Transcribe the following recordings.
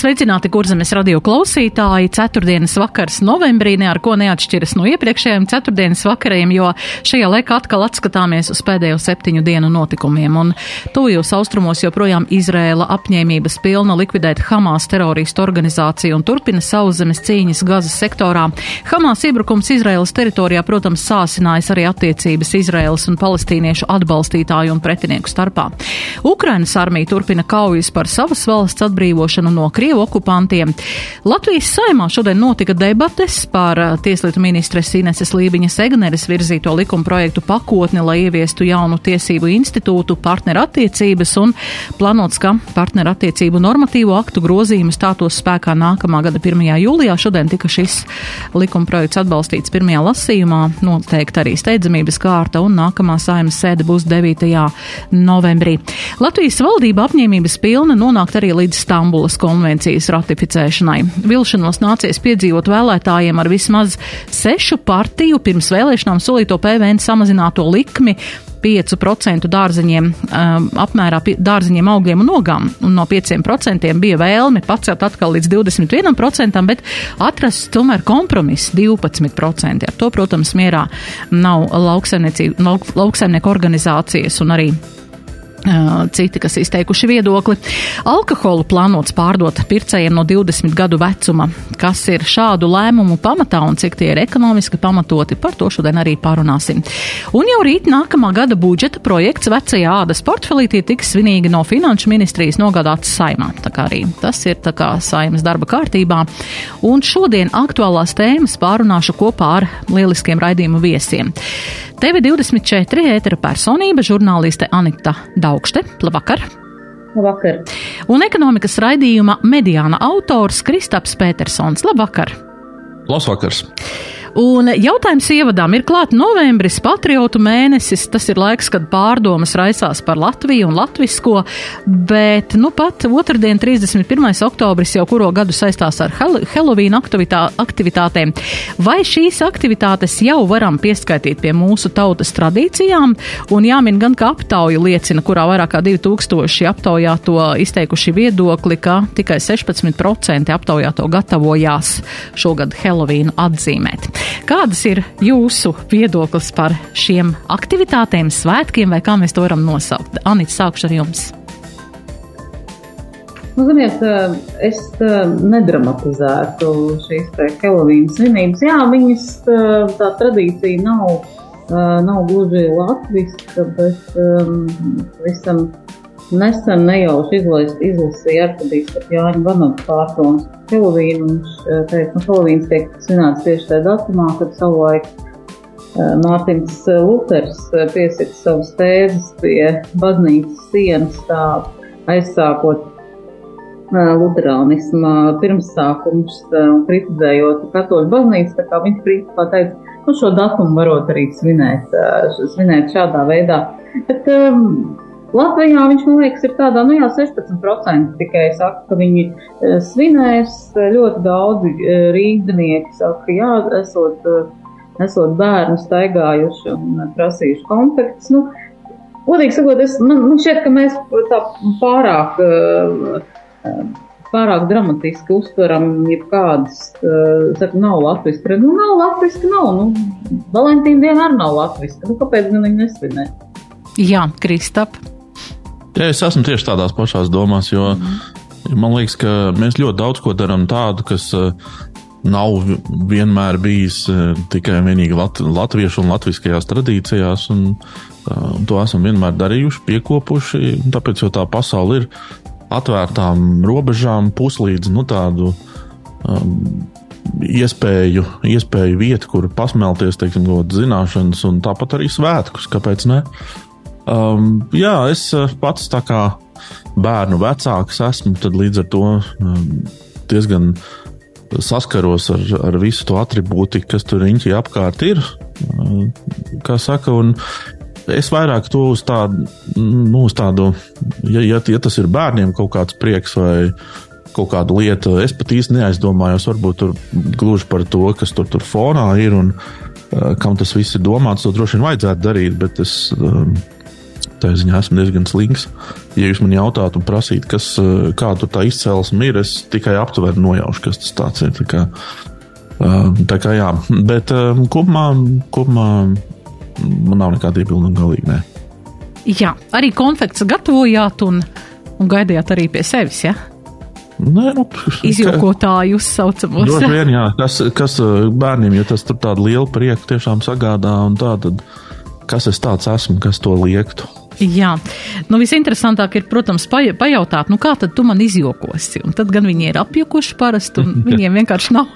Sveicināti, kurzemes radio klausītāji! Ceturtdienas vakars novembrī ne ar ko neatšķiras no iepriekšējiem ceturtdienas vakariem, jo šajā laikā atkal atskatāmies uz pēdējo septiņu dienu notikumiem. Un tuvijos austrumos joprojām Izrēla apņēmības pilna likvidēt Hamas teroristu organizāciju un turpina sauszemes cīņas Gazas sektorā. Hamas iebrukums Izraēlas teritorijā, protams, sāsinājis arī attiecības Izraēlas un palestīniešu atbalstītāju un pretinieku starpā. Ukrainas armija turpina kaujas par savas valsts atbrīvošanu no Krievijas Krievu okupantiem. Latvijas saimā šodien notika debates par uh, tieslietu ministres Ineses Lībiņas Egneres virzīto likuma projektu pakotni, lai ieviestu jaunu tiesību institūtu partnerattiecības un planots, ka partnerattiecību normatīvo aktu grozījumi stātos spēkā nākamā gada 1. jūlijā. Šodien tika šis likuma projekts atbalstīts pirmajā lasījumā, noteikti arī steidzamības kārta un nākamā saimas sēde būs 9. novembrī. Latvijas valdība apņēmības pilna nonākt arī līdz Stambulas konvencijai konvencijas ratificēšanai. Vilšanos nācies piedzīvot vēlētājiem ar vismaz sešu partiju pirms vēlēšanām solīto PVN samazināto likmi 5% dārziņiem, um, apmērā dārziņiem, augļiem un ogām, un no 5% bija vēlme pacelt atkal līdz 21%, bet atrast tomēr kompromiss 12%. Ar to, protams, mierā nav lauksaimnieku organizācijas un arī Citi, kas izteikuši viedokli, alkoholu plānots pārdot pircējiem no 20 gadu vecuma. Kas ir šādu lēmumu pamatā un cik tie ir ekonomiski pamatoti, par to šodien arī pārunāsim. Un jau rīt nākamā gada budžeta projekts vecajā ādas portfelītī tiks svinīgi no finanšu ministrijas nogādāts saimā. Tā kā arī tas ir tā kā saimas darba kārtībā. Un šodien aktuālās tēmas pārunāšu kopā ar lieliskiem raidījumu viesiem. TV24 ētera personība žurnāliste Anita Daugšte. Labvakar! Labvakar! Un ekonomikas raidījuma mediāna autors Kristaps Petersons. Labvakar! Labvakars! Un jautājums ievadām ir klāt novembris, patriotu mēnesis. Tas ir laiks, kad pārdomas raisās par Latviju un latvisko, bet nu pat otrdien, 31. oktobris, jau kuro gadu saistās ar Helovīna aktivitā, aktivitātēm. Vai šīs aktivitātes jau varam pieskaitīt pie mūsu tautas tradīcijām? Un jāmin gan, ka aptauja liecina, kurā vairāk kā 2000 aptaujāto izteikuši viedokli, ka tikai 16% aptaujāto gatavojās šogad Helovīnu atzīmēt. Kādas ir jūsu viedoklis par šiem aktivitātēm, svētkiem vai kā mēs to varam nosaukt? Anita, sākšu ar jums. Nu, ziniet, es nedramatizētu šīs Helovīnas svinības. Jā, viņas tā tradīcija nav, nav gluži latviska, bet um, visam nesen nejauši izlasīja arhidīs par Jāņa Vanaga pārdomas Helovīnu. Viņš eh, teica, ka nu, Helovīns tiek svinēts tieši tajā datumā, kad savulaik eh, Mārtiņš eh, Luters piesaka savas tēzes pie baznīcas sienas, tā aizsākot luterānisma pirmsākums un kritizējot katoļu baznīcu, tā kā viņš principā teica, nu šo datumu varot arī svinēt, svinēt šādā veidā. Bet, um, Latvijā viņš, man liekas, ir tādā, nu jā, 16% tikai saka, ka viņi e, svinēs. Ļoti daudzi e, rīznieki saka, jā, esot, e, esot bērnu staigājuši un prasījuši konfekts. Nu, Godīgi sakot, es, man, man šķiet, ka mēs tā pārāk, pārāk dramatiski uztveram jebkādas, saka, nav latviski. Nu, nav latviski, nav. Nu, Valentīna diena arī nav latviska. Nu, kāpēc gan viņi nesvinē? Jā, Kristap. Jā, es esmu tieši tādās pašās domās, jo mm. man liekas, ka mēs ļoti daudz ko darām tādu, kas uh, nav vienmēr bijis uh, tikai un vienīgi lat latviešu un latviskajās tradīcijās, un, uh, un to esam vienmēr darījuši, piekopuši, tāpēc jau tā pasaule ir atvērtām robežām, puslīdz nu, tādu um, iespēju, iespēju vietu, kur pasmelties, teiksim, zināšanas, un tāpat arī svētkus, kāpēc ne? Um, jā, es uh, pats tā kā bērnu vecāks esmu, tad līdz ar to um, diezgan saskaros ar, ar visu to attribūtiku, kas tur riņķī apkārt ir. Uh, kā saka, un es vairāk to uz tādu, nu, uz tādu ja, ja, ja tas ir bērniem kaut kāds prieks vai kaut kāda lieta, es pat īsti neaizdomājos, varbūt tur gluži par to, kas tur, tur fonā ir un uh, kam tas viss ir domāts, to droši vien vajadzētu darīt, bet es um, tā ziņā esmu diezgan slings. Ja jūs man jautātu un prasītu, kas, uh, kāda tur tā izcelsme ir, es tikai aptuveni nojaušu, kas tas tāds ir. Tā kā, uh, tā kā jā, bet uh, kopumā, kopumā man nav nekāda iebilda galīgi. Nē. Jā, arī konfekts gatavojāt un, un gaidījāt arī pie sevis. Ja? Nē, nu, Izjūkotāju uzsaucamos. Droši vien, jā, kas, kas bērniem, ja tas tur tādu lielu prieku tiešām sagādā, un tā, tad kas es tāds esmu, kas to liektu? Jā, nu visinteresantāk ir, protams, pajautāt, nu kā tad tu man izjokosi? Un tad gan viņi ir apjukuši parasti, un viņiem vienkārši nav,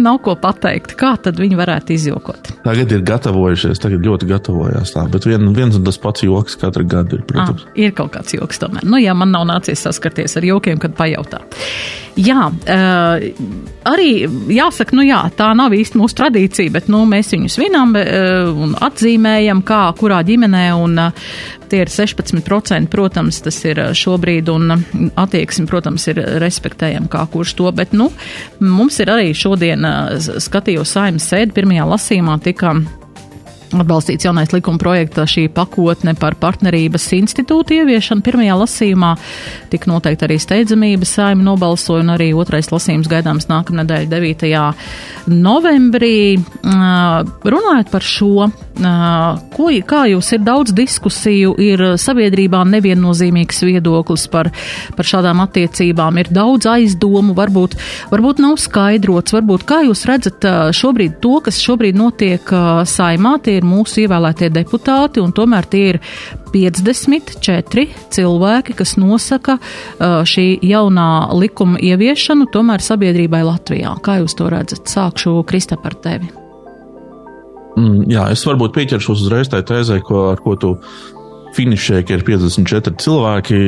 nav ko pateikt, kā tad viņi varētu izjokot. Tagad ir gatavojušies, tagad ļoti gatavojās tā, bet vien, viens un tas pats joks katru gadu ir, protams. À, ir kaut kāds joks tomēr. Nu jā, man nav nācies saskarties ar jokiem, kad pajautā. Jā, uh, arī jāsaka, nu jā, tā nav īsti mūsu tradīcija, bet nu, mēs viņus svinām uh, un atzīmējam, kā kurā ģimenē, un uh, tie ir 16%, protams, tas ir šobrīd, un attieksmi, protams, ir respektējam, kā kurš to, bet, nu, mums ir arī šodien skatījos saimas sēdi, pirmajā lasījumā tika Atbalstīts jaunais likuma projekta šī pakotne par partnerības institūtu ieviešanu pirmajā lasījumā. Tik noteikti arī steidzamības saima nobalsoja un arī otrais lasījums gaidāms nākamnedēļ 9. novembrī. Runājot par šo, ko, kā jūs ir daudz diskusiju, ir sabiedrībā neviennozīmīgs viedoklis par, par šādām attiecībām, ir daudz aizdomu, varbūt, varbūt nav skaidrots, varbūt kā jūs redzat šobrīd to, kas šobrīd notiek saimā, tie ir mūsu ievēlētie deputāti, un tomēr tie ir 54 cilvēki, kas nosaka šī jaunā likuma ieviešanu tomēr sabiedrībai Latvijā. Kā jūs to redzat? Sākšu Krista par tevi. Mm, jā, es varbūt pieķeršos uzreiz tai tēzē, ko, ar ko tu finišē, ka ir 54 cilvēki.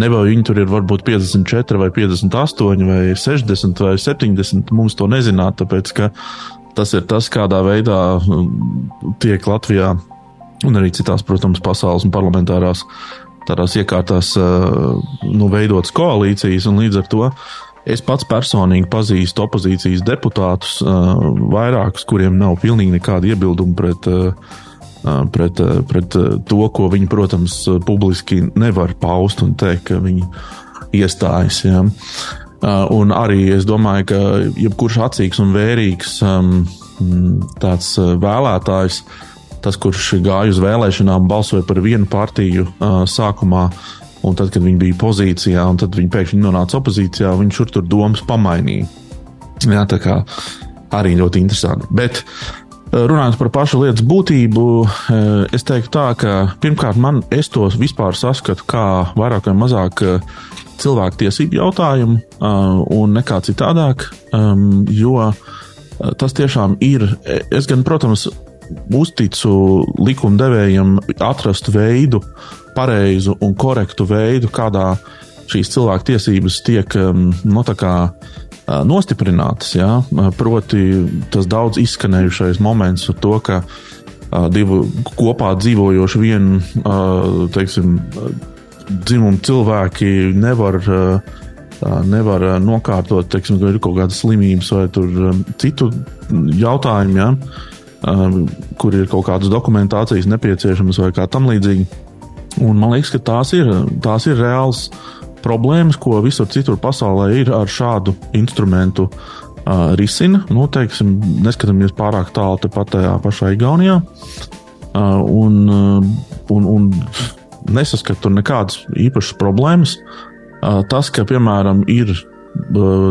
Nebauju, viņi tur ir varbūt 54 vai 58 vai 60 vai 70. Mums to nezināt, tāpēc ka tas ir tas, kādā veidā um, tiek Latvijā un arī citās, protams, pasaules un parlamentārās tādās iekārtās uh, nu, veidotas koalīcijas, līdz ar to es pats personīgi pazīstu opozīcijas deputātus, uh, vairākus, kuriem nav pilnīgi nekāda iebilduma pret, uh, pret, pret to, ko viņi, protams, publiski nevar paust un teikt, ka viņi iestājas. Ja. Uh, un arī es domāju, ka jebkurš acīgs un vērīgs um, tāds uh, vēlētājs, tas, kurš gāja uz vēlēšanām, balsoja par vienu partiju uh, sākumā, un tad, kad viņi bija pozīcijā, un tad viņi pēkšņi nonāca opozīcijā, viņš tur tur domas pamainīja. Jā, tā kā arī ļoti interesanti. Bet runājot par pašu lietas būtību, es teiktu tā, ka pirmkārt man es to vispār saskatu kā vairāk vai mazāk cilvēku tiesību jautājumu un nekā citādāk, jo tas tiešām ir. Es gan, protams, uzticu likumdevējiem atrast veidu, pareizu un korektu veidu, kādā šīs cilvēku tiesības tiek no, nu, kā, nostiprinātas. Ja? Proti, tas daudz izskanējušais moments ar to, ka divu kopā dzīvojošu vienu, teiksim, dzimumu cilvēki nevar, nevar nokārtot, teiksim, ka ir kaut kādas slimības vai citu jautājumu, ja, kur ir kaut kādas dokumentācijas nepieciešamas vai kā tam līdzīgi. Un man liekas, ka tās ir, tās ir reāls problēmas, ko visur citur pasaulē ir ar šādu instrumentu uh, risina. Nu, teiksim, neskatāmies pārāk tālu tepat tajā pašā Igaunijā. Uh, un, un, un nesaskatu nekādas īpašas problēmas. Tas, ka, piemēram, ir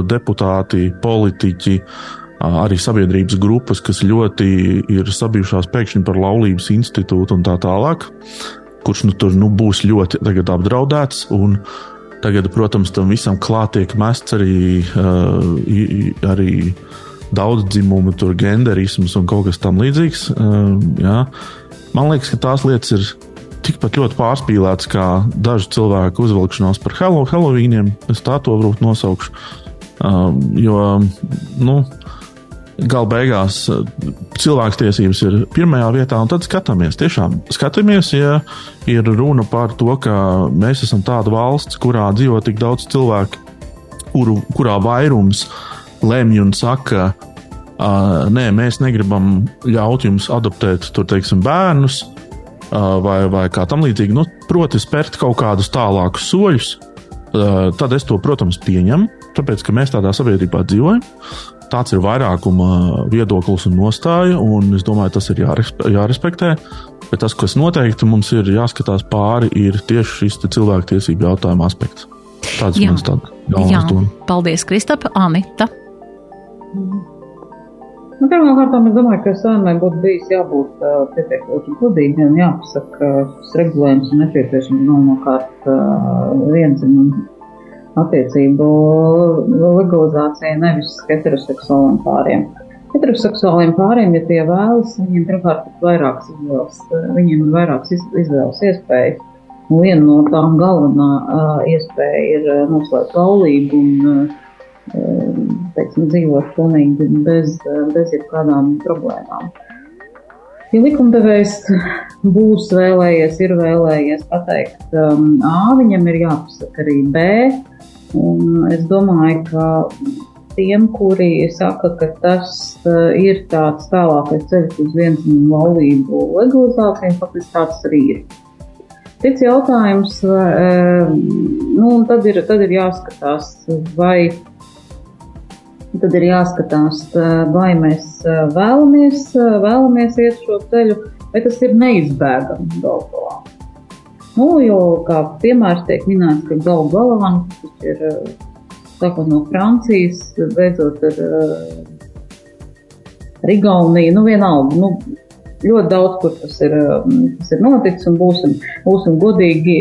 deputāti, politiķi, arī sabiedrības grupas, kas ļoti ir sabijušās pēkšņi par laulības institūtu un tā tālāk, kurš nu, tur nu, būs ļoti apdraudēts. Tagad, protams, tam visam klāt tiek mests arī, arī daudz dzimumu, tur genderisms un kaut kas tam līdzīgs. Jā. Man liekas, ka tās lietas ir tikpat ļoti pārspīlēts kā dažu cilvēku uzvilkšanās par Halloweeniem. Es tā to varbūt nosaukšu. Um, jo, nu, Galu beigās cilvēktiesības ir pirmajā vietā, un tad skatāmies. Tiešām skatāmies, ja ir runa par to, ka mēs esam tāda valsts, kurā dzīvo tik daudz cilvēku, kuru, kurā vairums lemj un saka, uh, nē, mēs negribam ļaut jums adoptēt tur, teiksim, bērnus uh, vai, vai kā tam līdzīgi. Nu, proti, spērt kaut kādus tālākus soļus, tad es to, protams, pieņemu, tāpēc, ka mēs tādā sabiedrībā dzīvojam tāds ir vairākuma viedoklis un nostāja, un es domāju, tas ir jārespektē. Bet tas, kas noteikti mums ir jāskatās pāri, ir tieši šis cilvēktiesību jautājuma aspekts. Tāds ir mans galvenais domas. Paldies, Kristapa, Anita. Nu, Pirmkārt, es domāju, ka saimē būtu bijis jābūt uh, pietiekoši godīgiem, jāpasaka, ka šis regulējums ir nepieciešams galvenokārt uh, vienzimuma attiecību legalizācija nevis heteroseksuāliem pāriem. Heteroseksuāliem pāriem, ja tie vēlas, viņiem pirmkārt ir vairākas izvēles, viņiem ir vairākas izvēles iespējas. Un viena no tām galvenā uh, iespēja ir noslēgt laulību un uh, teiksim, dzīvot pilnīgi bez, bez jebkādām problēmām. Ja likumdevējs būs vēlējies, ir vēlējies pateikt um, A, viņam ir jāpasaka arī B, Un es domāju, ka tiem, kuri saka, ka tas uh, ir tāds tālākais ceļš uz vienzimuma laulību legalizāciju, faktiski tāds arī ir. Cits jautājums, uh, nu, tad ir, tad ir jāskatās, vai tad ir jāskatās, uh, vai mēs vēlamies, vēlamies iet šo ceļu, vai tas ir neizbēgami galu galā. Nu, jo, kā piemērs tiek minēts, ka galu galā tas ir sākot no Francijas, beidzot ar uh, Igauniju, nu vienalga. Nu, ļoti daudz, kur tas ir, tas ir noticis, un būsim, būsim godīgi,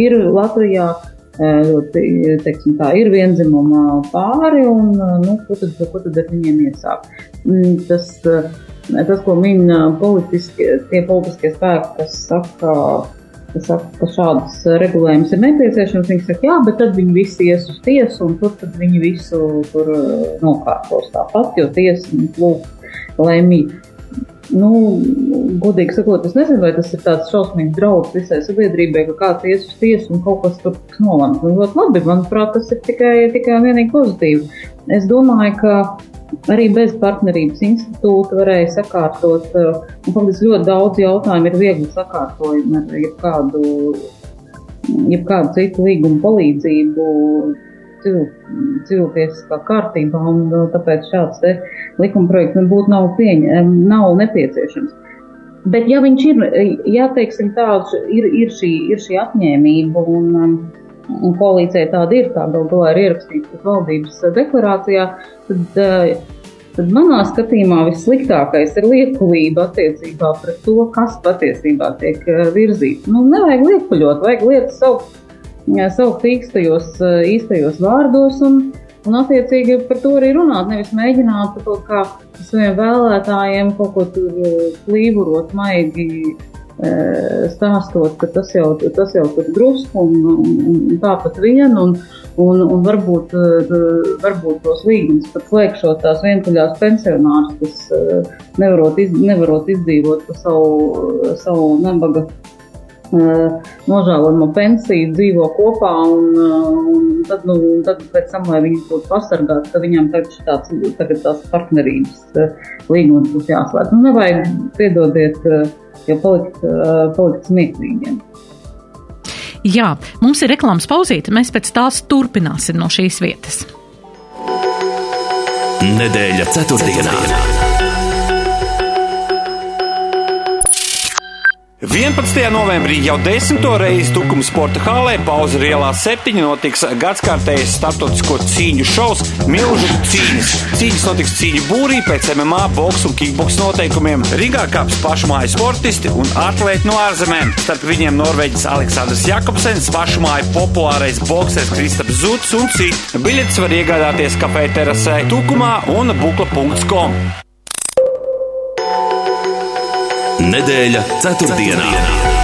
ir Latvijā teiksim, tā ir vienzimuma pāri, un, nu, ko tad, ko tad ar viņiem iesākt? Mm, tas, tas, ko min politiskie, tie politiskie spēki, kas saka, kas saka, ka šādas regulējums ir nepieciešams. Viņi saka, jā, bet tad viņi visi ies uz tiesu, un tur viņi visu tur nokārtos tāpat, jo tiesa lūk lemj. Nu, godīgi sakot, es nezinu, vai tas ir tāds šausmīgs draudz visai sabiedrībai, ka kāds ies uz tiesu un kaut kas tur tiks nolemts. Nu, ļoti labi, manuprāt, tas ir tikai, tikai un vienīgi pozitīvi. Es domāju, ka arī bez partnerības institūta varēja sakārtot. Uh, un, faktiski ļoti daudz jautājumu ir viegli sakārtojumi ar jebkādu, jebkādu citu līgumu palīdzību civiltiesiskā kārtībā, un uh, tāpēc šāds likumprojekts nebūtu nav, pieņem, nav nepieciešams. Bet, ja viņš ir, ja teiksim tāds, ir, ir, šī, ir šī apņēmība un um, un koalīcija tāda ir, tā gal galā ir ierakstīta valdības deklarācijā, tad, eh, tad manā skatījumā vissliktākais ir liekulība attiecībā pret to, kas patiesībā tiek eh, virzīts. Nu, nevajag liekuļot, vajag lietas saukt, saukt īstajos, īstajos vārdos un, un attiecīgi par to arī runāt, nevis mēģināt kaut kā saviem vēlētājiem kaut ko tur plīvurot maigi stāstot, ka tas jau, tas jau tur drusku un, un, un tāpat vien, un, un, un varbūt, varbūt tos līgumus pat slēgšot tās vientuļās pensionārs, kas nevarot, iz, nevarot izdzīvot pa savu, savu nabaga nožēlojamo pensiju, dzīvo kopā, un, un tad, nu, tad pēc tam, lai viņi būtu pasargāti, tad viņam tagad, tāds, tagad tās partnerības līgums būs jāslēdz. Nu, nevajag piedodiet jau palikt, palikt smieklīgiem. Jā, mums ir reklāmas pauzīte. Mēs pēc tās turpināsim no šīs vietas. Nedēļa ceturtdienā. ceturtdienā. 11. novembrī jau desmito reizi Tukuma sporta hālē pauze ielā 7 notiks gadskārtējais starptautisko cīņu šovs Milžu cīņas. Cīņas notiks cīņu būrī pēc MMA, boks un kickboks noteikumiem. Rīgā kāps pašmāju sportisti un atlēti no ārzemēm. Starp viņiem Norvēģis Aleksandrs Jakobsens, pašmāju populārais boksers Kristaps Zuts un citi. Biļetes var iegādāties kafē terasē Tukumā un bukla.com. Nedēļa ceturtdienā.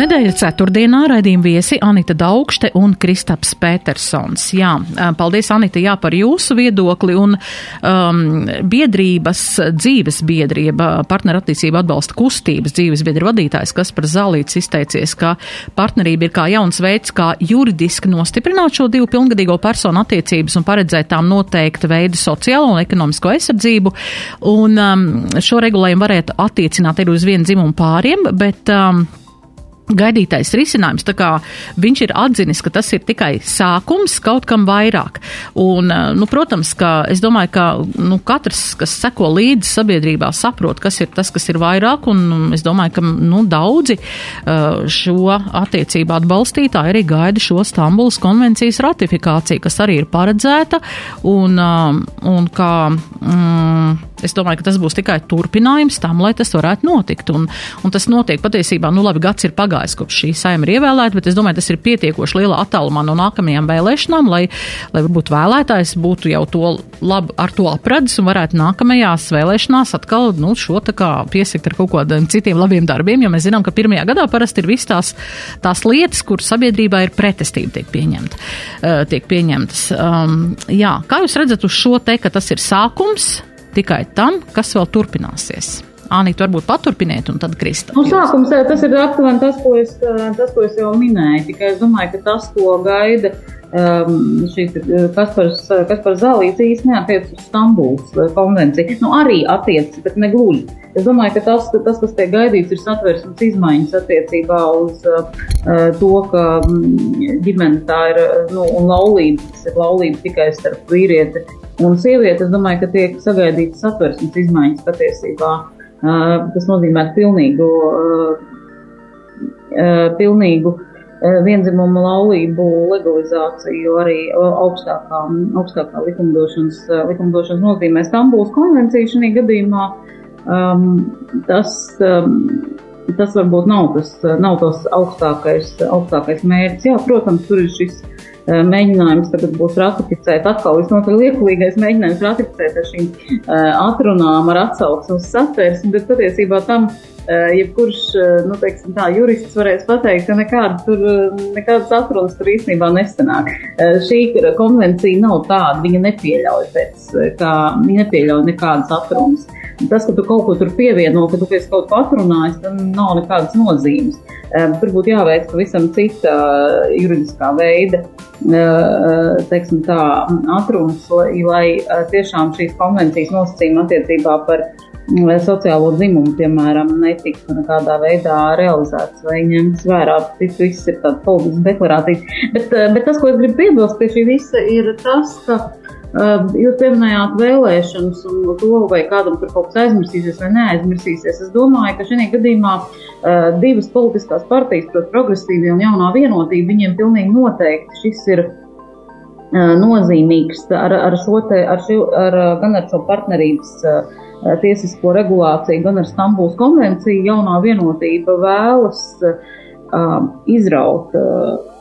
Nedēļa ceturtdienā raidījuma viesi Anita Daugšte un Kristaps Petersons. Jā, paldies Anita, jā, par jūsu viedokli un um, biedrības dzīves biedrība, partnerattiecība atbalsta kustības dzīves biedri vadītājs, kas par zālīts izteicies, ka partnerība ir kā jauns veids, kā juridiski nostiprināt šo divu pilngadīgo personu attiecības un paredzēt tām noteikta veida sociālo un ekonomisko aizsardzību. Un um, šo regulējumu varētu attiecināt arī uz vienu dzimumu pāriem, bet um, gaidītais risinājums. Tā kā viņš ir atzinis, ka tas ir tikai sākums kaut kam vairāk. Un, eh, nu, protams, ka es domāju, ka nu, katrs, kas seko līdzi sabiedrībā, saprot, kas ir tas, kas ir vairāk, un es domāju, ka nu, daudzi eh, šo attiecību atbalstītāji arī gaida šo Stambulas konvencijas ratifikāciju, kas arī ir paredzēta, un, eh, un kā, mm, es domāju, ka tas būs tikai turpinājums tam, lai tas varētu notikt. Un, un tas notiek patiesībā, nu labi, gads ir pagājis kopš šī saima ir ievēlēta, bet es domāju, tas ir pietiekoši lielā attālumā no nākamajām vēlēšanām, lai, lai varbūt vēlētājs būtu jau to labi ar to apradzis un varētu nākamajās vēlēšanās atkal nu, šo piesakt ar kaut kādiem citiem labiem darbiem, jo mēs zinām, ka pirmajā gadā parasti ir viss tās, tās lietas, kur sabiedrībā ir pretestība tiek, pieņemt, uh, tiek pieņemtas. Um, jā, kā jūs redzat uz šo te, ka tas ir sākums tikai tam, kas vēl turpināsies? Anita, varbūt paturpiniet, un tad Krista. Nu, sākums tas ir aptuveni tas, ko es, tas, ko es jau minēju. Tikai es domāju, ka tas, ko gaida um, šīs Kaspars, Kaspars Zālīts īsti neatiec uz Stambuls konvenciju. Nu, arī attiec, bet ne gluži. Es domāju, ka tas, tas kas tiek gaidīts, ir satversmes izmaiņas attiecībā uz uh, to, ka ģimene tā ir nu, un laulība, tas ir laulība tikai starp vīrieti un sievieti. Es domāju, ka tiek sagaidītas satversmes izmaiņas patiesībā. Tas nozīmē pilnīgu, pilnīgu vienzimumu laulību legalizāciju arī augstākā, augstākā likumdošanas, likumdošanas nozīmē. Stambuls konvencija šajā gadījumā um, tas, um, tas varbūt nav tas, nav tas augstākais, augstākais mērķis. Jā, protams, tur ir šis mēģinājums tagad būs ratificēt, atkal visnotaļ liekulīgais mēģinājums ratificēt ar šīm eh, atrunām, ar atsauksmu uz satversmi, bet patiesībā tam eh, jebkurš, nu, teiksim tā, jurists varēs pateikt, ka nekāda tur, nekādas atrunas tur īstenībā nesanāk. Šī konvencija nav tāda, viņa nepieļauj pēc, kā, viņa nepieļauj nekādas atrunas. Tas, ka tu kaut ko tur pievieno, ka tu pēc kaut ko atrunājies, tam nav nekādas nozīmes. Tur būtu jāveic pavisam cita juridiskā veida teiksim, tā, atrunas, lai tiešām šīs konvencijas nosacījumi attiecībā par sociālo dzimumu, piemēram, netiktu nekādā veidā realizēts vai ņemts vērā. Tas viss ir tāds politisks deklarācijas. Bet, bet tas, ko es gribu piebilst pie šī visa, ir tas, ka Jūs pieminējāt vēlēšanas un to, vai kādam tur kaut kas aizmirsīsies vai neaizmirsīsies. Es domāju, ka šajā gadījumā divas politiskās partijas, proti, progresīvie un jaunā vienotība, viņiem pilnīgi noteikti šis ir nozīmīgs ar, ar šo te, ar šo, ar, gan ar šo partnerības tiesisko regulāciju, gan ar Stambuls konvenciju. Jaunā vienotība vēlas izraut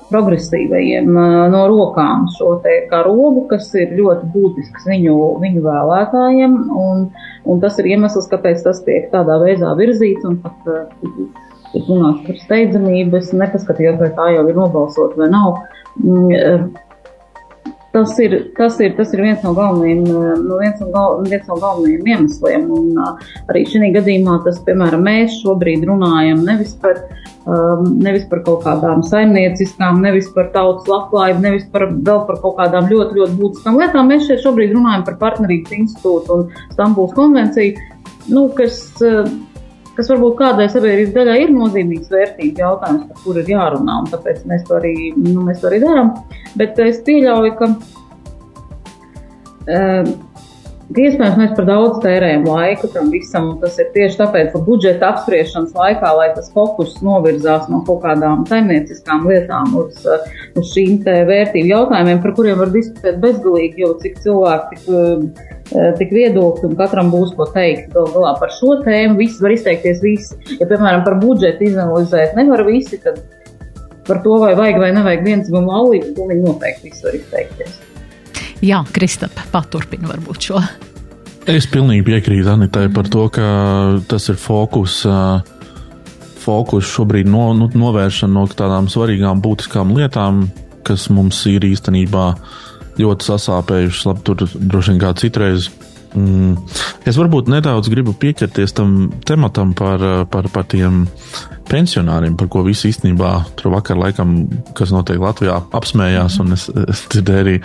progresīvajiem no rokām šo karogu, kas ir ļoti būtisks viņu, viņu vēlētājiem, un, un tas ir iemesls, kāpēc tas tiek tādā veidā virzīts, pat runāt par steidzamību, nepaskatījos, vai tā jau ir nobalsot vai nav. Tas ir, tas, ir, tas ir viens no galvenajiem, no viens no gal, viens no galvenajiem iemesliem. Un, arī šajā gadījumā, tas, piemēram, mēs šobrīd runājam nevis par, um, nevis par kaut kādām saimnieciskām, nevis par tautas labklājību, nevis par, vēl par kaut kādām ļoti, ļoti būtiskām lietām. Mēs šeit šobrīd runājam par partnerības institūtu un Stambuls konvenciju, nu, kas. Uh, kas varbūt kādai sabiedrības daļai ir nozīmīgs vērtības jautājums, par kuru ir jārunā, un tāpēc mēs to arī, nu, mēs to arī darām. Bet es pieļauju, ka, uh, iespējams mēs par daudz tērējam laiku tam visam, un tas ir tieši tāpēc, ka budžeta apspriešanas laikā, lai tas fokus novirzās no kaut kādām saimnieciskām lietām uz, uz šīm vērtību jautājumiem, par kuriem var diskutēt bezgalīgi, jo cik cilvēki tik Eh, tik viedokļi, un katram būs ko teikt. Galu galā par šo tēmu visi var izteikties visi. Ja, piemēram, par budžetu izanalizēt nevar visi, tad par to, vai vajag vai nevajag viens laulību, to viņi noteikti visi var izteikties. Jā, Kristap, paturpina varbūt šo. Es pilnīgi piekrītu Anitai par to, ka tas ir fokus. fokus šobrīd no, nu, novēršana no tādām svarīgām, būtiskām lietām, kas mums ir īstenībā ļoti sasāpējušas. Labi, tur droši vien kā citreiz. Mm. Es varbūt nedaudz gribu pieķerties tam tematam par, par, par tiem pensionāriem, par ko visi īstenībā tur vakar laikam, kas notiek Latvijā, apsmējās. Un es, es dzirdēju arī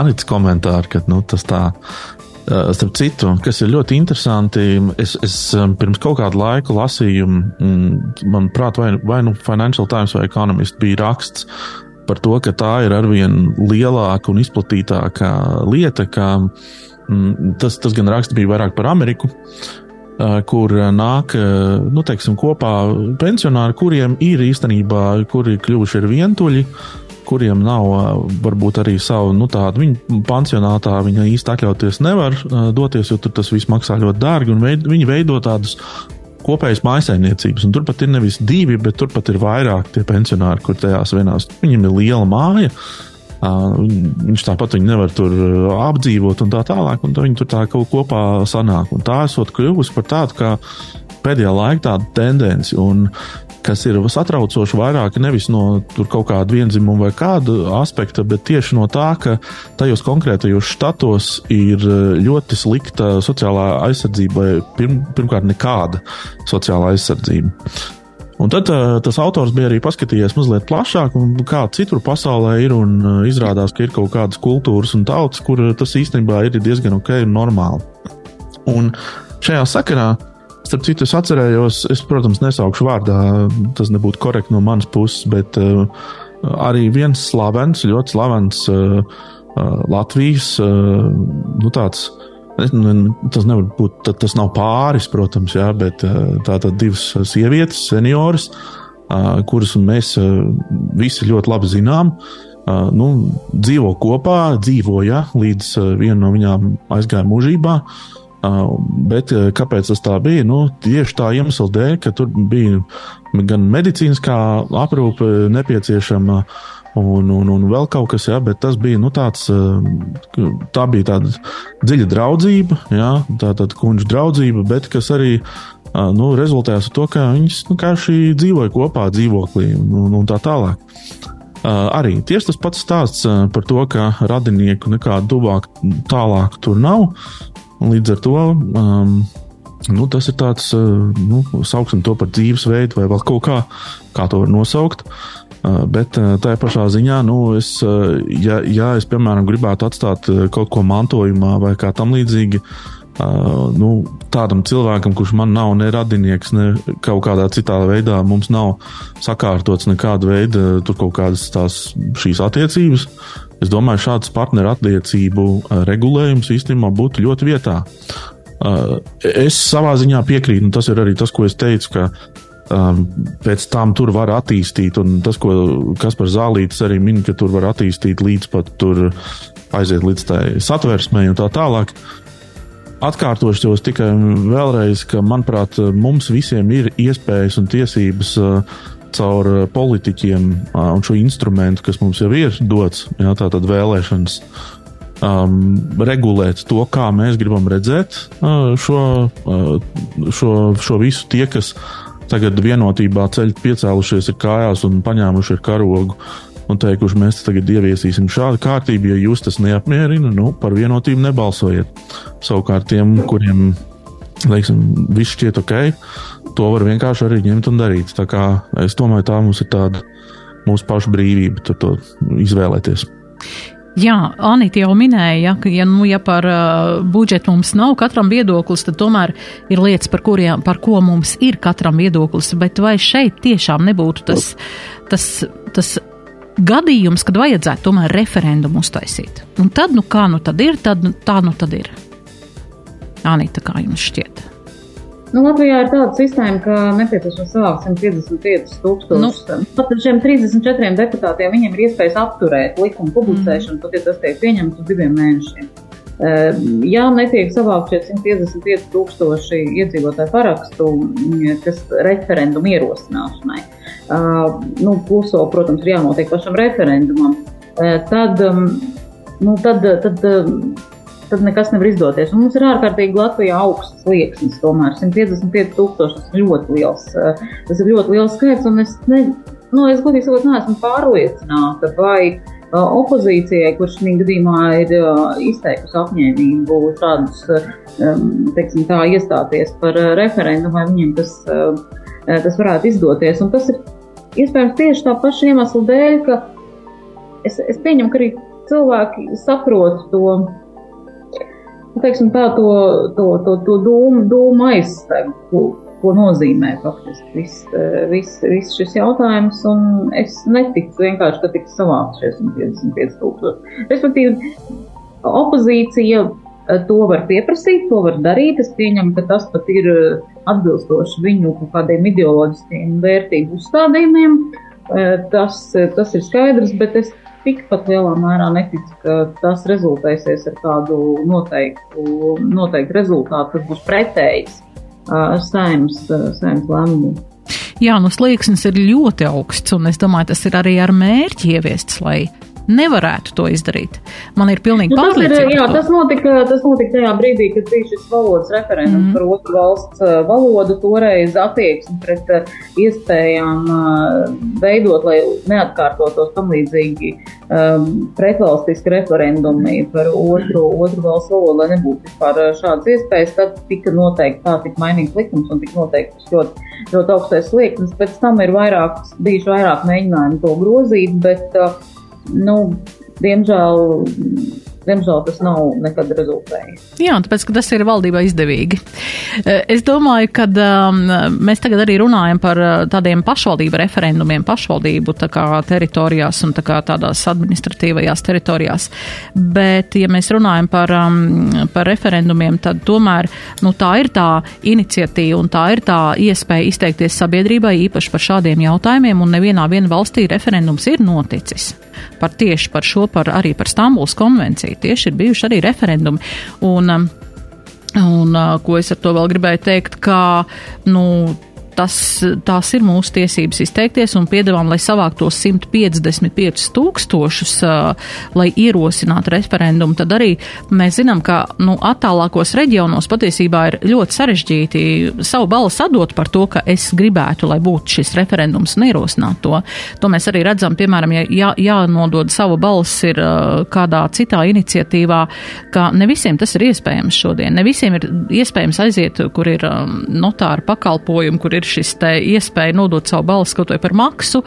Anītas komentāru, ka nu, tas tā Starp citu, kas ir ļoti interesanti, es, es pirms kaut kādu laiku lasīju, manuprāt, vai, vai nu Financial Times vai Economist bija raksts par to, ka tā ir arvien lielāka un izplatītāka lieta, ka tas, tas gan raksts bija vairāk par Ameriku, kur nāk, nu, teiksim, kopā pensionāri, kuriem ir īstenībā, kuri kļuvuši ir vientuļi, kuriem nav varbūt arī savu nu, tādu viņu pansionātā, viņa īsti atļauties nevar doties, jo tur tas viss maksā ļoti dārgi, veid, viņi veido tādus kopējas mājsaimniecības. Un turpat ir nevis divi, bet turpat ir vairāk tie pensionāri, kur tajās vienās viņiem ir liela māja. Viņš tāpat viņu nevar tur apdzīvot un tā tālāk, un viņi tur tā kaut kopā sanāk. Un tā esot kļuvusi par tādu kā pēdējā laikā tādu tendenci. Un kas ir satraucoši vairāk nevis no kaut kāda vienzimuma vai kāda aspekta, bet tieši no tā, ka tajos konkrētajos štatos ir ļoti slikta sociālā aizsardzība pirm, pirmkārt nekāda sociālā aizsardzība. Un tad uh, tas autors bija arī paskatījies mazliet plašāk, kā citur pasaulē ir. Un, uh, izrādās, ka ir kaut kādas kultūras un tautas, kur tas īstenībā ir diezgan ok un normāli. Un šajā sakarā uh, Starp citu, es atcerējos, es, protams, nesaukšu vārdā, tas nebūtu korekti no manas puses, bet uh, arī viens slavens, ļoti slavens uh, uh, Latvijas, uh, nu tāds, tas nevar būt, tas nav pāris, protams, jā, bet uh, tātad divas sievietes, senioras, uh, kuras mēs uh, visi ļoti labi zinām. Uh, nu, dzīvo kopā, dzīvoja līdz uh, viena no viņām aizgāja mūžībā. Uh, Bet kāpēc tas tā bija? Nu, tieši tā iemesla dēļ, ka tur bija gan medicīniskā aprūpe nepieciešama, un, un, un vēl kaut kas, jā, bet tas bija nu, tāds, tā bija tāda dziļa draudzība, jā, tā tāda kundzes draudzība, bet kas arī nu, rezultējās ar to, ka viņas nu, dzīvoja kopā dzīvoklī un, un tā tālāk. Uh, arī tieši tas pats stāsts par to, ka radinieku nekādu tuvāk, tālāk tur nav. Līdz ar to um, nu, tas ir tāds, nu, sauksim to par dzīvesveidu vai vēl kaut kā, kā to var nosaukt. Uh, bet tajā pašā ziņā, nu, es, ja, ja es, piemēram, gribētu atstāt kaut ko mantojumā vai kā tam līdzīgi, nu, tādam cilvēkam, kurš man nav ne radinieks, ne kaut kādā citā veidā, mums nav sakārtots nekāda veida tur kaut kādas tās šīs attiecības, Es domāju, šāds partneru attiecību regulējums īstenībā būtu ļoti vietā. Es savā ziņā piekrītu, un tas ir arī tas, ko es teicu, ka pēc tam tur var attīstīt, un tas, ko Kaspars Zālītis arī min, ka tur var attīstīt līdz pat tur aiziet līdz tai satversmei un tā tālāk. Atkārtošos tikai vēlreiz, ka, manuprāt, mums visiem ir iespējas un tiesības uh, caur eh, politiķiem un šo instrumentu, kas mums jau ir dots, jā, tātad vēlēšanas, um, regulēt to, kā mēs gribam redzēt uh, šo, uh, šo, šo visu tie, kas tagad vienotībā ceļ piecēlušies kājās un paņēmuši ar karogu. Un teikuši, mēs tagad ieviesīsim šādu kārtību, ja jūs tas neapmierina, nu, par vienotību nebalsojiet. Savukārt tiem, kuriem, teiksim, viss šķiet ok, to var vienkārši arī ņemt un darīt. Tā kā es domāju, tā mums ir tāda mūsu pašu brīvība to izvēlēties. Jā, Anita jau minēja, ka, ja, nu, ja par uh, budžetu mums nav katram viedoklis, tad tomēr ir lietas, par, kuriem, par ko mums ir katram viedoklis. Bet vai šeit tiešām nebūtu tas, tas, tas gadījums, kad vajadzētu tomēr referendumu uztaisīt? Un tad, nu kā nu tad ir, tad, tā nu tad ir. Anita, kā jums šķiet? Nu, Latvijā ir tāda sistēma, ka nepieciešams savākt 155 tūkstošus. Nu. Pat ar šiem 34 deputātiem viņiem ir iespējas apturēt likuma publicēšanu, mm. pat ja tas tiek pieņemts uz diviem mēnešiem. Eh, ja netiek savākt šie 155 tūkstoši iedzīvotāju parakstu, kas referendumu ierosināšanai, eh, nu, plus vēl, protams, ir jānotiek pašam referendumam, eh, tad, mm, nu, tad, tad tad nekas nevar izdoties. Un mums ir ārkārtīgi Latvijā augsts slieksnis, tomēr 155 tūkstoši. Tas ir ļoti liels, tas ir ļoti liels skaits, un es, ne, nu, es godīgi sakot, neesmu pārliecināta, vai opozīcijai, kurš šī gadījumā ir izteikusi apņēmību šādus, teiksim tā, iestāties par referendumu, vai viņiem tas, tas varētu izdoties. Un tas ir iespējams tieši tā paša iemesla dēļ, ka es, es pieņemu, ka arī cilvēki saprot to, teiksim tā, to, to, to, to dūmu, dūmu aizstegu, ko, ko nozīmē faktiski viss vis, vis šis jautājums, es neticu vienkārši, ka tiks savākt 655 tūkstoši. Respektīvi, opozīcija to var pieprasīt, to var darīt. Es pieņemu, ka tas pat ir atbilstoši viņu kaut kādiem ideoloģiskiem vērtību uzstādījumiem. Tas, tas ir skaidrs, bet es tikpat lielā mērā neticu, ka tas rezultēsies ar kādu noteiktu, noteiktu rezultātu, kas būs pretējs saimnes, saimnes lēmumam. Jā, nu slieksnis ir ļoti augsts, un es domāju, tas ir arī ar mērķi ieviests, lai nevarētu to izdarīt. Man ir pilnīgi nu, pārliecība. Ir, jā, tas notika, tas notika tajā brīdī, kad bija šis valodas referendums mm. par otru valsts uh, valodu, toreiz attieksmi pret uh, iespējām uh, veidot, lai neatkārtotos tam līdzīgi um, pretvalstiski referendumi par otru, otru valsts valodu, lai nebūtu vispār šādas iespējas, tad tika noteikti tā, tika mainīts likums un tika noteikti ļoti, ļoti augstais slieknis. Pēc tam ir vairāk, bijuši vairāk mēģinājumu to grozīt, bet uh, nu, diemžēl Diemžēl tas nav nekad rezultējis. Jā, tāpēc, ka tas ir valdībā izdevīgi. Eh, es domāju, ka um, mēs tagad arī runājam par uh, tādiem pašvaldību referendumiem, pašvaldību teritorijās un tā tādās administratīvajās teritorijās. Bet, ja mēs runājam par, um, par referendumiem, tad tomēr nu, tā ir tā iniciatīva un tā ir tā iespēja izteikties sabiedrībai īpaši par šādiem jautājumiem, un nevienā valstī referendums ir noticis par tieši par šo, par arī par Stambuls konvenciju. Tieši ir bijuši arī referendumi. Un, um, Un, uh, ko es ar to vēl gribēju teikt, ka, nu, tas, tās ir mūsu tiesības izteikties un piedāvām, lai savāktu tos 155 tūkstošus, lai ierosinātu referendumu, tad arī mēs zinām, ka nu, attālākos reģionos patiesībā ir ļoti sarežģīti savu balsu atdot par to, ka es gribētu, lai būtu šis referendums un ierosināt to. To mēs arī redzam, piemēram, ja jā, jānodod savu balsi ir kādā citā iniciatīvā, ka ne visiem tas ir iespējams šodien. Ne visiem ir iespējams aiziet, kur ir notāra pakalpojumi, kur ir ir šis te iespēja nodot savu balsi kaut vai par maksu,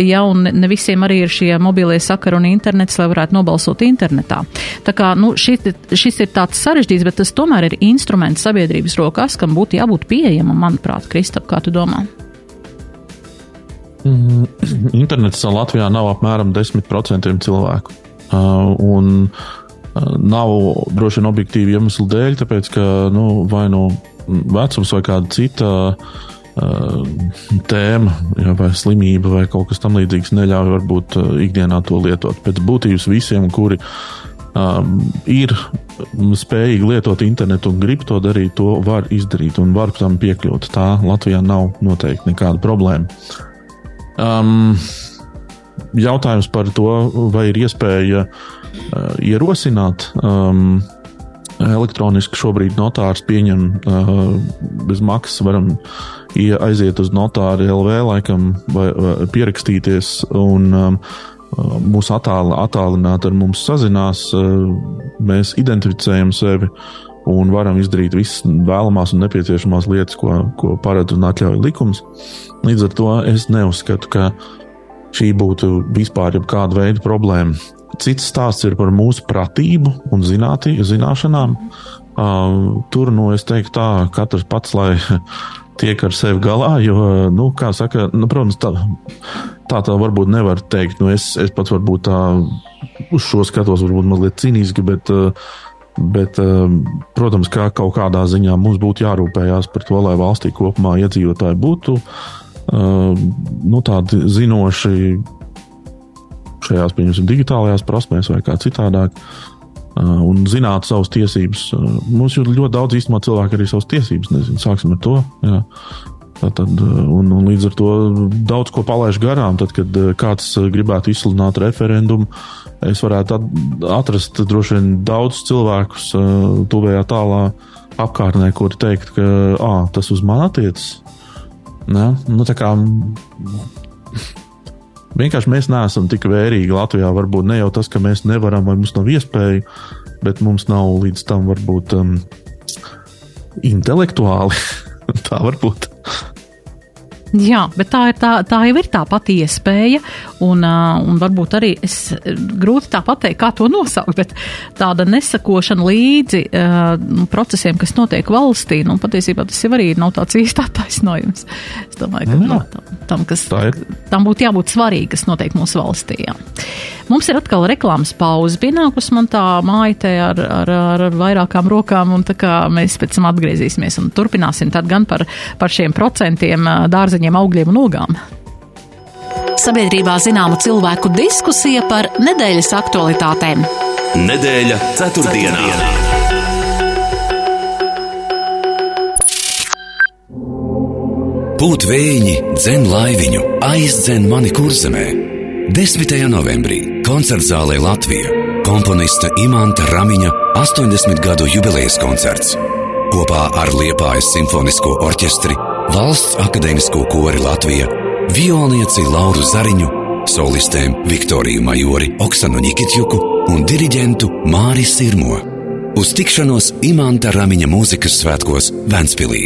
ja, un ne visiem arī ir šie mobilie sakari un internets, lai varētu nobalsot internetā. Tā kā, nu, šis, šis ir tāds sarežģīts, bet tas tomēr ir instruments sabiedrības rokās, kam būtu jābūt pieejamam, manuprāt, Kristap, kā tu domā? Mm, internets Latvijā nav apmēram 10% cilvēku. Uh, un uh, nav droši vien objektīvi iemeslu dēļ, tāpēc ka nu, vai nu vecums vai kāda cita uh, tēma, ja, vai slimība, vai kaut kas tamlīdzīgs neļauj varbūt ikdienā to lietot. Pēc būtības visiem, kuri um, ir spējīgi lietot internetu un grib to darīt, to var izdarīt un var tam piekļūt. Tā Latvijā nav noteikti nekāda problēma. Um, jautājums par to, vai ir iespēja uh, ierosināt um, elektroniski šobrīd notārs pieņem uh, bez maksas, varam aiziet uz notāru LV, laikam, vai, vai pierakstīties un um, uh, mūs attāli, attālināt ar mums sazinās, uh, mēs identificējam sevi un varam izdarīt visas vēlamās un nepieciešamās lietas, ko, ko paredz un atļauj likums. Līdz ar to es neuzskatu, ka šī būtu vispār kāda veida problēma. Cits stāsts ir par mūsu pratību un zinātī, zināšanām. Uh, tur, nu, es teiktu, tā, katrs pats, lai tiek ar sevi galā, jo, nu, kā saka, nu, protams, tā, tā tā varbūt nevar teikt. Nu, es, es pats varbūt tā uz šo skatos, varbūt mazliet cīnīski, bet, bet, protams, kā kaut kādā ziņā mums būtu jārūpējās par to, lai valstī kopumā iedzīvotāji būtu nu, tādi zinoši šajās, pieņemsim, digitālajās prasmēs vai kā citādāk. Uh, un zināt savas tiesības. Uh, mums ir ļoti daudz īstenībā cilvēku arī savas tiesības. Nezinu, sāksim ar to. Jā. Tad, uh, un, un līdz ar to daudz ko palaiž garām. Tad, kad kāds gribētu izsludināt referendumu, es varētu atrast droši vien daudz cilvēkus tuvējā tālā apkārtnē, kuri teikt, ka tas uz mani attiecas. Nu, tā kā vienkārši mēs neesam tik vērīgi Latvijā. Varbūt ne jau tas, ka mēs nevaram vai mums nav iespēju, bet mums nav līdz tam varbūt um, intelektuāli. tā var būt. Jā, bet tā, ir, tā, tā jau ir tā pati iespēja, un, un varbūt arī es grūti tā pateikt, kā to nosaukt, bet tāda nesakošana līdzi uh, procesiem, kas notiek valstī, nu, patiesībā tas jau arī nav tāds īsti attaisnojums. Es domāju, ka no, tam, tam, kas, tam būtu jābūt svarīgi, kas notiek mūsu valstī. Jā. Mums ir atkal reklāmas pauze pienākus man tā te ar, ar, ar, ar vairākām rokām, un tā kā mēs pēc tam atgriezīsimies un turpināsim tad gan par, par šiem procentiem dārzeņiem dārzeņiem, augļiem un ogām. Sabiedrībā zināma cilvēku diskusija par nedēļas aktualitātēm. Nedēļa ceturtdienā. ceturtdienā. Pūtvēji dzen laiviņu, aizdzen mani kurzemē. 10. novembrī koncerts zālē Latvija komponista Imanta Ramiņa 80 gadu jubilejas koncerts kopā ar Liepājas simfonisko orķestri Valsts akadēmisko kori Latvija, violnieci Lauru Zariņu, solistēm Viktoriju Majori, Oksanu Nikitjuku un diriģentu Māri Sirmo. Uz tikšanos Imanta Ramiņa mūzikas svētkos Ventspilī.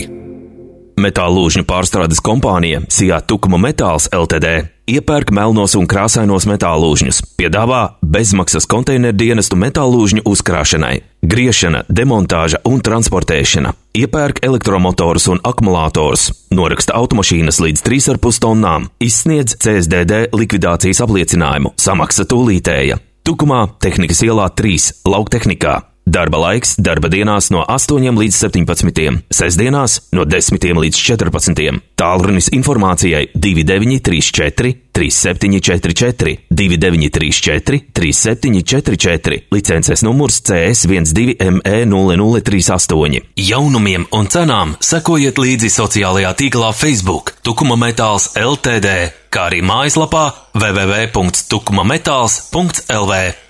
Metāla lūžņu pārstrādes kompānija Sijā Tukuma Metāls LTD iepērk melnos un krāsainos metāla lūžņus, piedāvā bezmaksas konteineru dienestu metāla lūžņu uzkrāšanai, griešana, demontāža un transportēšana, iepērk elektromotorus un akumulātorus, noraksta automašīnas līdz 3,5 tonnām, izsniedz CSDD likvidācijas apliecinājumu, samaksa tūlītēja. Tukumā, Tehnikas ielā 3, lauktehnikā, Darba laiks darba dienās no 8 līdz 17, sestdienās no 10 līdz 14. Tālrunis informācijai 2934, 3744, 2934, 3744, licences numurs CS12ME0038. Jaunumiem un cenām sekojiet līdzi sociālajā tīklā Facebook Tukuma Metāls LTD, kā arī mājaslapā www.tukumametāls.lv.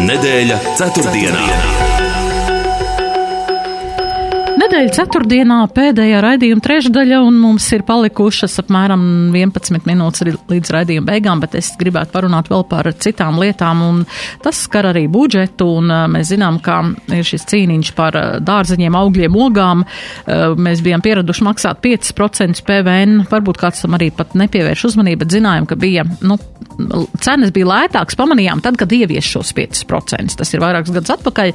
Nedēļa ceturtdienā. Nedēļa ceturtdienā pēdējā raidījuma trešdaļa, un mums ir palikušas apmēram 11 minūtes līdz raidījuma beigām, bet es gribētu parunāt vēl par citām lietām, un tas skar arī budžetu, un mēs zinām, ka ir šis cīniņš par dārzeņiem, augļiem, ogām. Mēs bijām pieraduši maksāt 5% PVN, varbūt kāds tam arī pat nepievērš uzmanību, bet zinājām, ka bija, nu, cenas bija lētākas, pamanījām tad, kad ievies šos 5%. Tas ir vairākus gadus atpakaļ,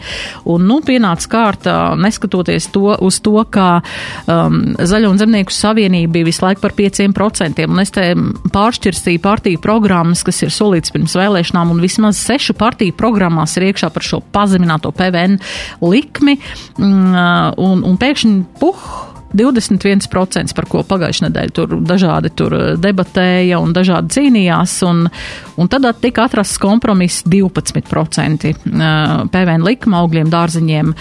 un, nu, pienāca kārta, neskatoties to uz to, ka um, Zaļo un Zemnieku savienība bija visu laiku par 5%, un es te pāršķirstīju partiju programmas, kas ir solīts pirms vēlēšanām, un vismaz sešu partiju programmās ir iekšā par šo pazemināto PVN likmi, mm, un, un pēkšņi, puh, 21%, par ko pagājušajā nedēļā tur dažādi tur eh, debatēja un dažādi cīnījās, un, un tad tika atrasts kompromiss 12% eh, PVN likuma augļiem, dārziņiem,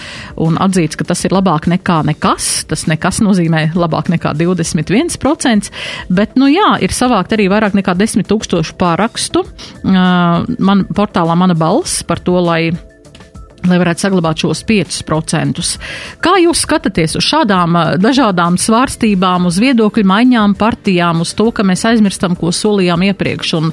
un atzīts, ka tas ir labāk nekā nekas. Tas nekas nozīmē labāk nekā 21%, bet, nu jā, ir savākt arī vairāk nekā 10 tūkstošu pārakstu eh, man portālā Mana balss par to, lai lai varētu saglabāt šos 5%. Kā jūs skatāties uz šādām dažādām svārstībām, uz viedokļu maiņām, partijām, uz to, ka mēs aizmirstam, ko solījām iepriekš un,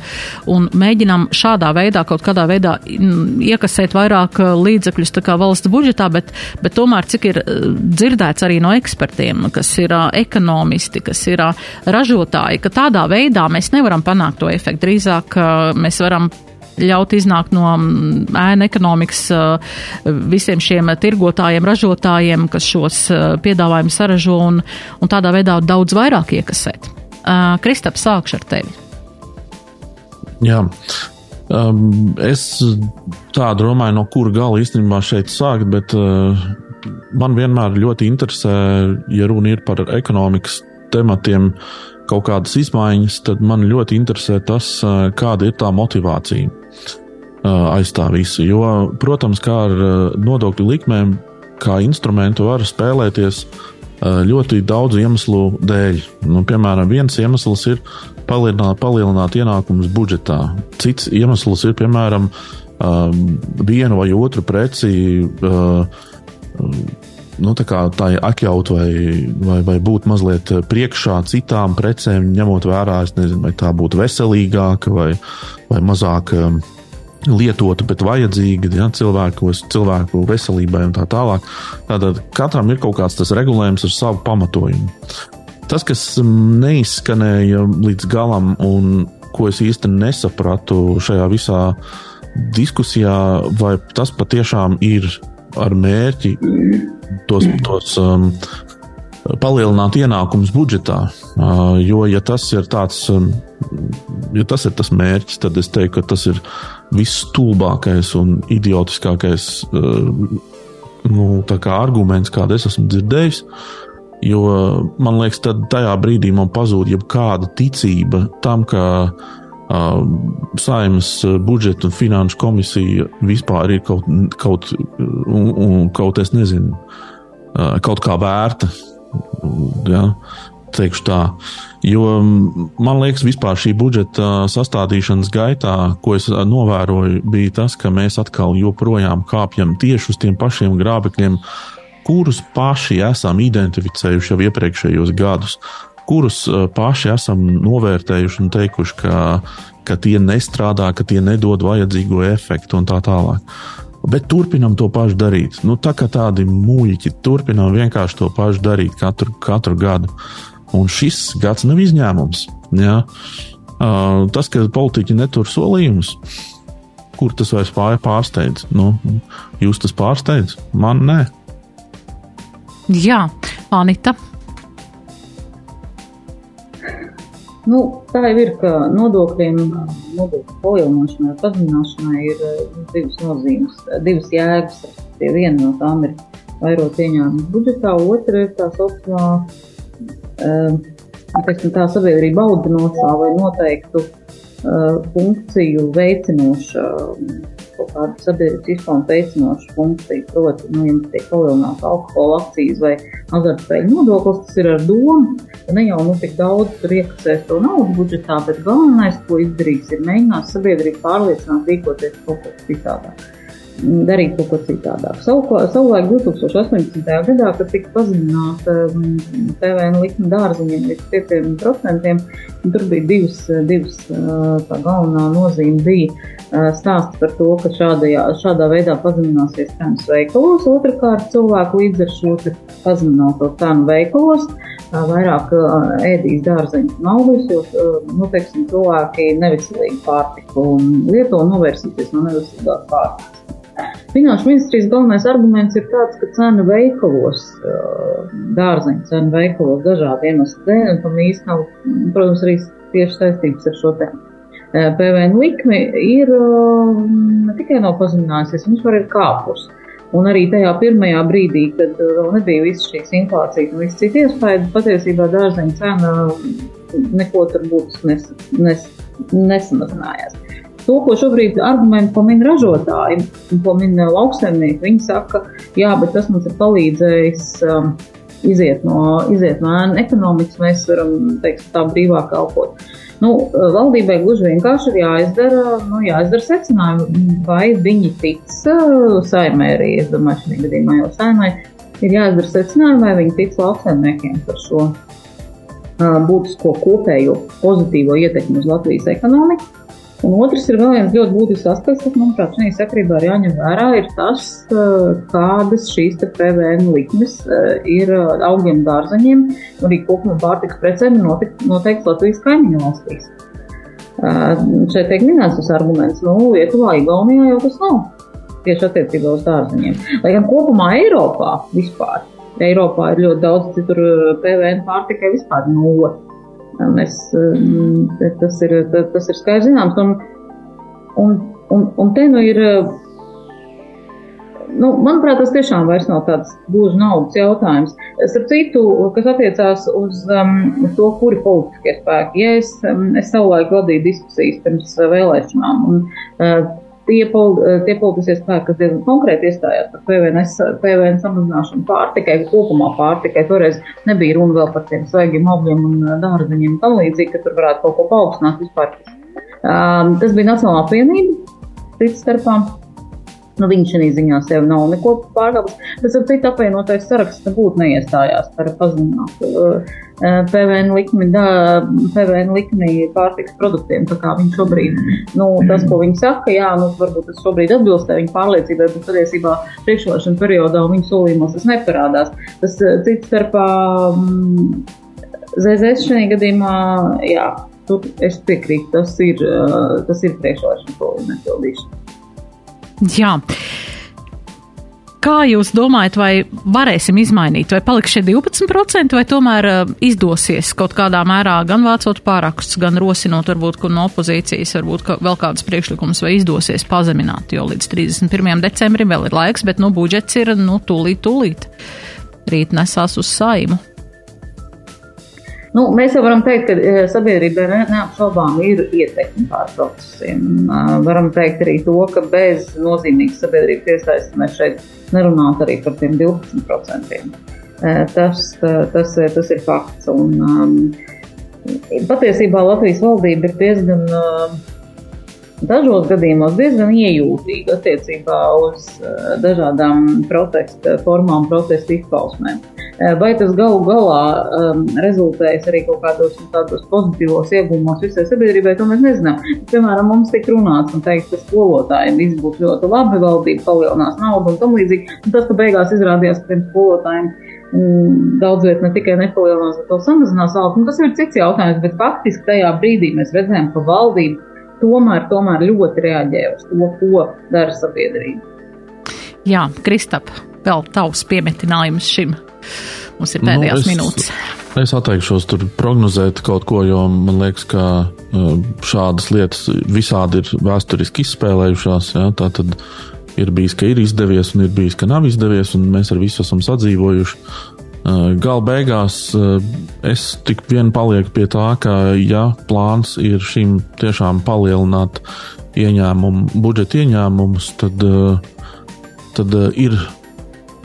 un mēģinām šādā veidā kaut kādā veidā iekasēt vairāk līdzekļus tā kā valsts budžetā, bet, bet tomēr cik ir dzirdēts arī no ekspertiem, kas ir ekonomisti, kas ir ražotāji, ka tādā veidā mēs nevaram panākt to efektu. Drīzāk mēs varam ļaut iznākt no mm, ēna ekonomikas uh, visiem šiem tirgotājiem, ražotājiem, kas šos uh, piedāvājumus saražo un, un tādā veidā daudz vairāk iekasēt. Uh, Kristap, sākšu ar tevi. Jā. Um, es tā domāju, no kura gala īstenībā šeit sākt, bet uh, man vienmēr ļoti interesē, ja runa ir par ekonomikas tematiem, kaut kādas izmaiņas, tad man ļoti interesē tas, kāda ir tā motivācija aiz tā visa. Jo, protams, kā ar nodokļu likmēm, kā instrumentu var spēlēties ļoti daudzu iemeslu dēļ. Nu, piemēram, viens iemesls ir palielināt, palielināt ienākumus budžetā. Cits iemesls ir, piemēram, vienu vai otru preci nu, tā kā tā atļaut vai, vai, vai būt mazliet priekšā citām precēm, ņemot vērā, nezinu, vai tā būtu veselīgāka vai, vai mazāk lietota, bet vajadzīga ja, cilvēkos, cilvēku veselībai un tā tālāk. Tātad katram ir kaut kāds tas regulējums ar savu pamatojumu. Tas, kas neizskanēja līdz galam un ko es īsti nesapratu šajā visā diskusijā, vai tas patiešām ir ar mērķi tos, tos um, palielināt ienākumus budžetā. Uh, jo, ja tas ir tāds, um, ja tas ir tas mērķis, tad es teiktu, ka tas ir visstulbākais un idiotiskākais uh, nu, arguments, kādu es esmu dzirdējis. Jo man liekas, tad tajā brīdī man pazūd jebkāda ticība tam, ka uh, saimnes budžeta un finanšu komisija vispār ir kaut, kaut, un, un, kaut nezinu, kaut kā vērta. Ja? Teikšu tā. Jo man liekas, vispār šī budžeta sastādīšanas gaitā, ko es novēroju, bija tas, ka mēs atkal joprojām kāpjam tieši uz tiem pašiem grābekļiem, kurus paši esam identificējuši jau iepriekšējos gadus, kurus paši esam novērtējuši un teikuši, ka, ka tie nestrādā, ka tie nedod vajadzīgo efektu un tā tālāk. Bet turpinām to pašu darīt. Nu, tā kā tādi muļķi, turpinām vienkārši to pašu darīt katru, katru gadu. Un šis gads nav izņēmums. Ja? Uh, tas, ka politiķi netur solījumus, kur tas vairs pārsteidz? Nu, jūs tas pārsteidz? Man nē. Jā, Anita. Nu, tā jau ir, ka nodokļiem, nodokļu palielināšanai, pazemināšanai ir divas nozīmes, divas jēgas. Viena no tām ir vairot ieņēmumu budžetā, otra ir tā saucamā teiksim, tā sabiedrība audinošā vai noteiktu funkciju veicinoša, kaut kāda sabiedrības izpauņa veicinoša funkcija. Proti, nu, ja tiek palielināta alkohola akcijas vai azartspēļu nodoklis, tas ir ar domu, ka ne jau nu tik daudz tur iekasēs to naudu budžetā, bet galvenais, ko izdarīs, ir mēģināt sabiedrību pārliecināt rīkoties kaut kā citādāk darīt kaut ko citādāk. Savulaik 2018. gadā, kad tika pazemināta mm, PVN likme dārziņiem līdz 5%, tur bija divas, divas tā galvenā nozīme bija stāsts par to, ka šādajā, šādā veidā pazemināsies cenas veikalos, otrkārt cilvēku līdz ar šo pazemināto cenu veikalos vairāk ēdīs dārzeņu un augļus, jo, nu, teiksim, cilvēki neveselīgi pārtiku lieto un novērsīsies no neveselīgās pārtikas. Finanšu ministrijas galvenais arguments ir tāds, ka cena veikalos, dārzeņu cena veikalos dažādu iemeslu dēļ, un tam īsti nav, protams, arī tieši saistības ar šo te PVN likmi, ir ne tikai nav pazeminājusies, viņš var ir kāpusi. Un arī tajā pirmajā brīdī, kad vēl nebija visas šīs inflācijas un visas citas iespējas, patiesībā dārzeņu cena neko tur būtiski nes, nes, nesamazinājās. To, ko šobrīd argumenti, ko min ražotāji, ko min uh, lauksaimnieki, viņi saka, jā, bet tas mums ir palīdzējis um, iziet no, iziet no ekonomikas, mēs varam, teikt, tā brīvāk kalpot. Nu, uh, valdībai gluži vienkārši ir jāizdara, nu, jāizdara secinājumi, vai viņi tic uh, saimē arī, es domāju, šajā gadījumā jau saimē, ir jāizdara secinājumi, vai viņi tic lauksaimniekiem par šo būtisko kopējo pozitīvo ietekmi uz Latvijas ekonomiku. Un otrs ir vēl viens ļoti būtisks aspekts, kas, manuprāt, šajā sakrībā ir jāņem vērā, ir tas, kādas šīs PVN likmes ir augiem dārzeņiem, arī kopumā pārtiks precēm noteikti Latvijas kaimiņu valstīs. Šeit tiek minēts tas arguments, nu, Lietuvā, Igaunijā jau tas nav tieši attiecībā uz dārzeņiem. Lai gan kopumā Eiropā vispār, Eiropā ir ļoti daudz citur PVN pārtikai vispār nulle. Mēs, eh, tas, ir, tas ir skaidrs zināms. Un, un, un, un te nu ir, nu, manuprāt, tas tiešām vairs nav tāds gluži naudas jautājums. Starp citu, kas attiecās uz um, to, kuri politiskie spēki. Ja es, um, es savulaik vadīju diskusijas pirms vēlēšanām, un uh, tie, pol, tie politiskie spēki, kas diezgan konkrēti iestājās par PVN, PVN samazināšanu pārtikai, kopumā pārtikai, toreiz nebija runa vēl par tiem svaigiem augļiem un dārzeņiem un tam līdzīgi, ka tur varētu kaut ko paaugstināt vispār. Um, tas bija Nacionālā apvienība, cits starpā. Nu, viņš šajā ziņā sev nav neko pārkāpis. Tas ar citu apvienotais saraksts nebūtu neiestājās par pazeminātu uh, PVN likmi, da, PVN likmi pārtiks produktiem, tā kā viņi šobrīd, nu, tas, ko viņi saka, jā, nu, varbūt tas šobrīd atbilst viņu pārliecībai, bet patiesībā priekšvēlēšana periodā un viņu solījumos tas neparādās. Tas cits starpā um, ZZS šajā gadījumā, jā, tur es piekrītu, tas ir, tas ir priekšvēlēšana solījuma nepildīšana. Jā. Kā jūs domājat, vai varēsim izmainīt, vai paliks šie 12%, vai tomēr uh, izdosies kaut kādā mērā gan vācot pārakstus, gan rosinot varbūt no opozīcijas, varbūt ka vēl kādas priekšlikumus, vai izdosies pazemināt, jo līdz 31. decembrim vēl ir laiks, bet nu budžets ir, nu, tūlīt, tūlīt. Rīt nesās uz saimu. Nu, mēs jau varam teikt, ka e, sabiedrībai ne, neapšaubām ir ietekme pār procesiem. Uh, varam teikt arī to, ka bez nozīmīgas sabiedrības iesaistes mēs šeit nerunātu arī par tiem 12%. Uh, tas, tas, tas ir fakts. Un, patiesībā Latvijas valdība ir diezgan. Dažos gadījumos diezgan iejūtīga attiecībā uz dažādām protesta formām, protesta izpausmēm. Uh, vai tas galu galā um, rezultējas arī kaut kādos tādos pozitīvos iegūmos visai sabiedrībai, to mēs nezinām. Piemēram, mums tika runāts un teikt, ka skolotājiem viss būs ļoti labi, valdība palielinās naudu un tam līdzīgi. Un tas, ka beigās izrādījās, ka tiem skolotājiem mm, daudz viet ne tikai nepalielinās, bet vēl samazinās algu. Nu, tas ir cits jautājums, bet faktiski tajā brīdī mēs redzējām, ka valdība tomēr, tomēr ļoti reaģē uz to, ko dara sabiedrība. Jā, Kristap, vēl tavs piemetinājums šim. Mums ir pēdējās nu, es, minūtes. Es atteikšos tur prognozēt kaut ko, jo man liekas, ka uh, šādas lietas visādi ir vēsturiski izspēlējušās. Ja? Tā tad ir bijis, ka ir izdevies, un ir bijis, ka nav izdevies, un mēs ar visu esam sadzīvojuši. Uh, Gala beigās uh, es tik vien palieku pie tā, ka, ja plāns ir šim tiešām palielināt ieņēmumu, budžeta ieņēmumus, tad, tad ir.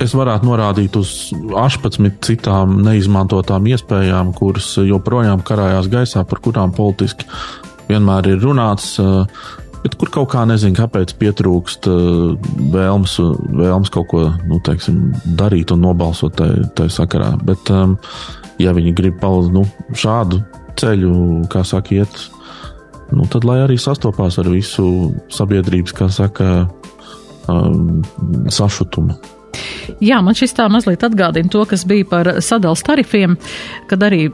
Es varētu norādīt uz 18 citām neizmantotām iespējām, kuras joprojām karājās gaisā, par kurām politiski vienmēr ir runāts. Uh, bet kur kaut kā nezinu, kāpēc pietrūkst uh, vēlmes, vēlmes kaut ko nu, teiksim, darīt un nobalsot tajā sakarā. Bet, um, ja viņi grib palikt nu, šādu ceļu, kā saka, iet, nu, tad lai arī sastopās ar visu sabiedrības, kā saka, um, sašutumu. Jā, man šis tā mazliet atgādina to, kas bija par sadalas tarifiem, kad arī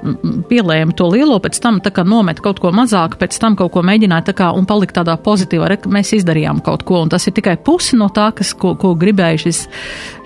pielēma to lielo, pēc tam tā kā nomet kaut ko mazāk, pēc tam kaut ko mēģināja tā kā un palikt tādā pozitīvā, re, mēs izdarījām kaut ko, un tas ir tikai pusi no tā, kas, ko, ko gribēja šis,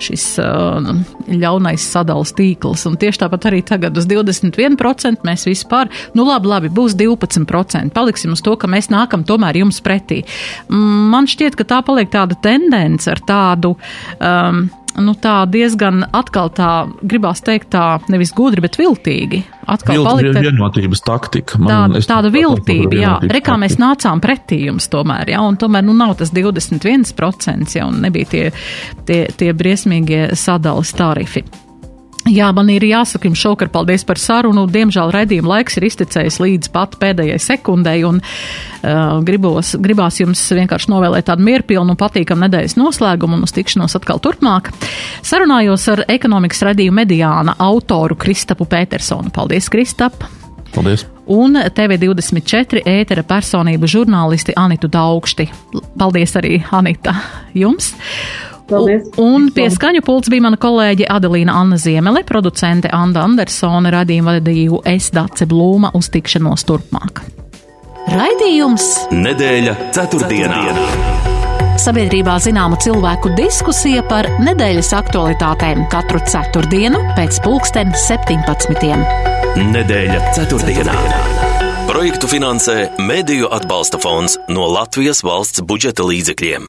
šis uh, ļaunais sadalas tīkls, un tieši tāpat arī tagad uz 21% mēs vispār, nu labi, labi, būs 12%, paliksim uz to, ka mēs nākam tomēr jums pretī. Man šķiet, ka tā paliek tāda tendence ar tādu um, nu, tā diezgan atkal tā, gribās teikt, tā nevis gudri, bet viltīgi. Atkal Vilt, palikt ar vienotības taktika. Man, tā, tāda viltība, jā. Rekā mēs nācām pretī jums tomēr, jā, un tomēr, nu, nav tas 21%, jā, un nebija tie, tie, tie briesmīgie sadalas tarifi. Jā, man ir jāsaka jums šokar paldies par sarunu. Diemžēl redzījuma laiks ir iztecējis līdz pat pēdējai sekundei, un uh, gribos, gribās jums vienkārši novēlēt tādu mierpilnu un patīkamu nedēļas noslēgumu un uz tikšanos atkal turpmāk. Sarunājos ar ekonomikas redzījumu mediāna autoru Kristapu Petersonu. Paldies, Kristap! Paldies! Un TV24 ētera personību žurnālisti Anitu Daugšti. Paldies arī, Anita, jums! Paldies. Un pie skaņu pults bija mana kolēģe Adelīna Anna Ziemele, producente Anda Andersone, radījumu vadīju es Dace Blūma uz tikšanos turpmāk. Raidījums Nedēļa ceturtdienā. Sabiedrībā zināma cilvēku diskusija par nedēļas aktualitātēm katru ceturtdienu pēc pulksten 17. Nedēļa ceturtdienā. Projektu finansē Mēdīju atbalsta fonds no Latvijas valsts budžeta līdzekļiem.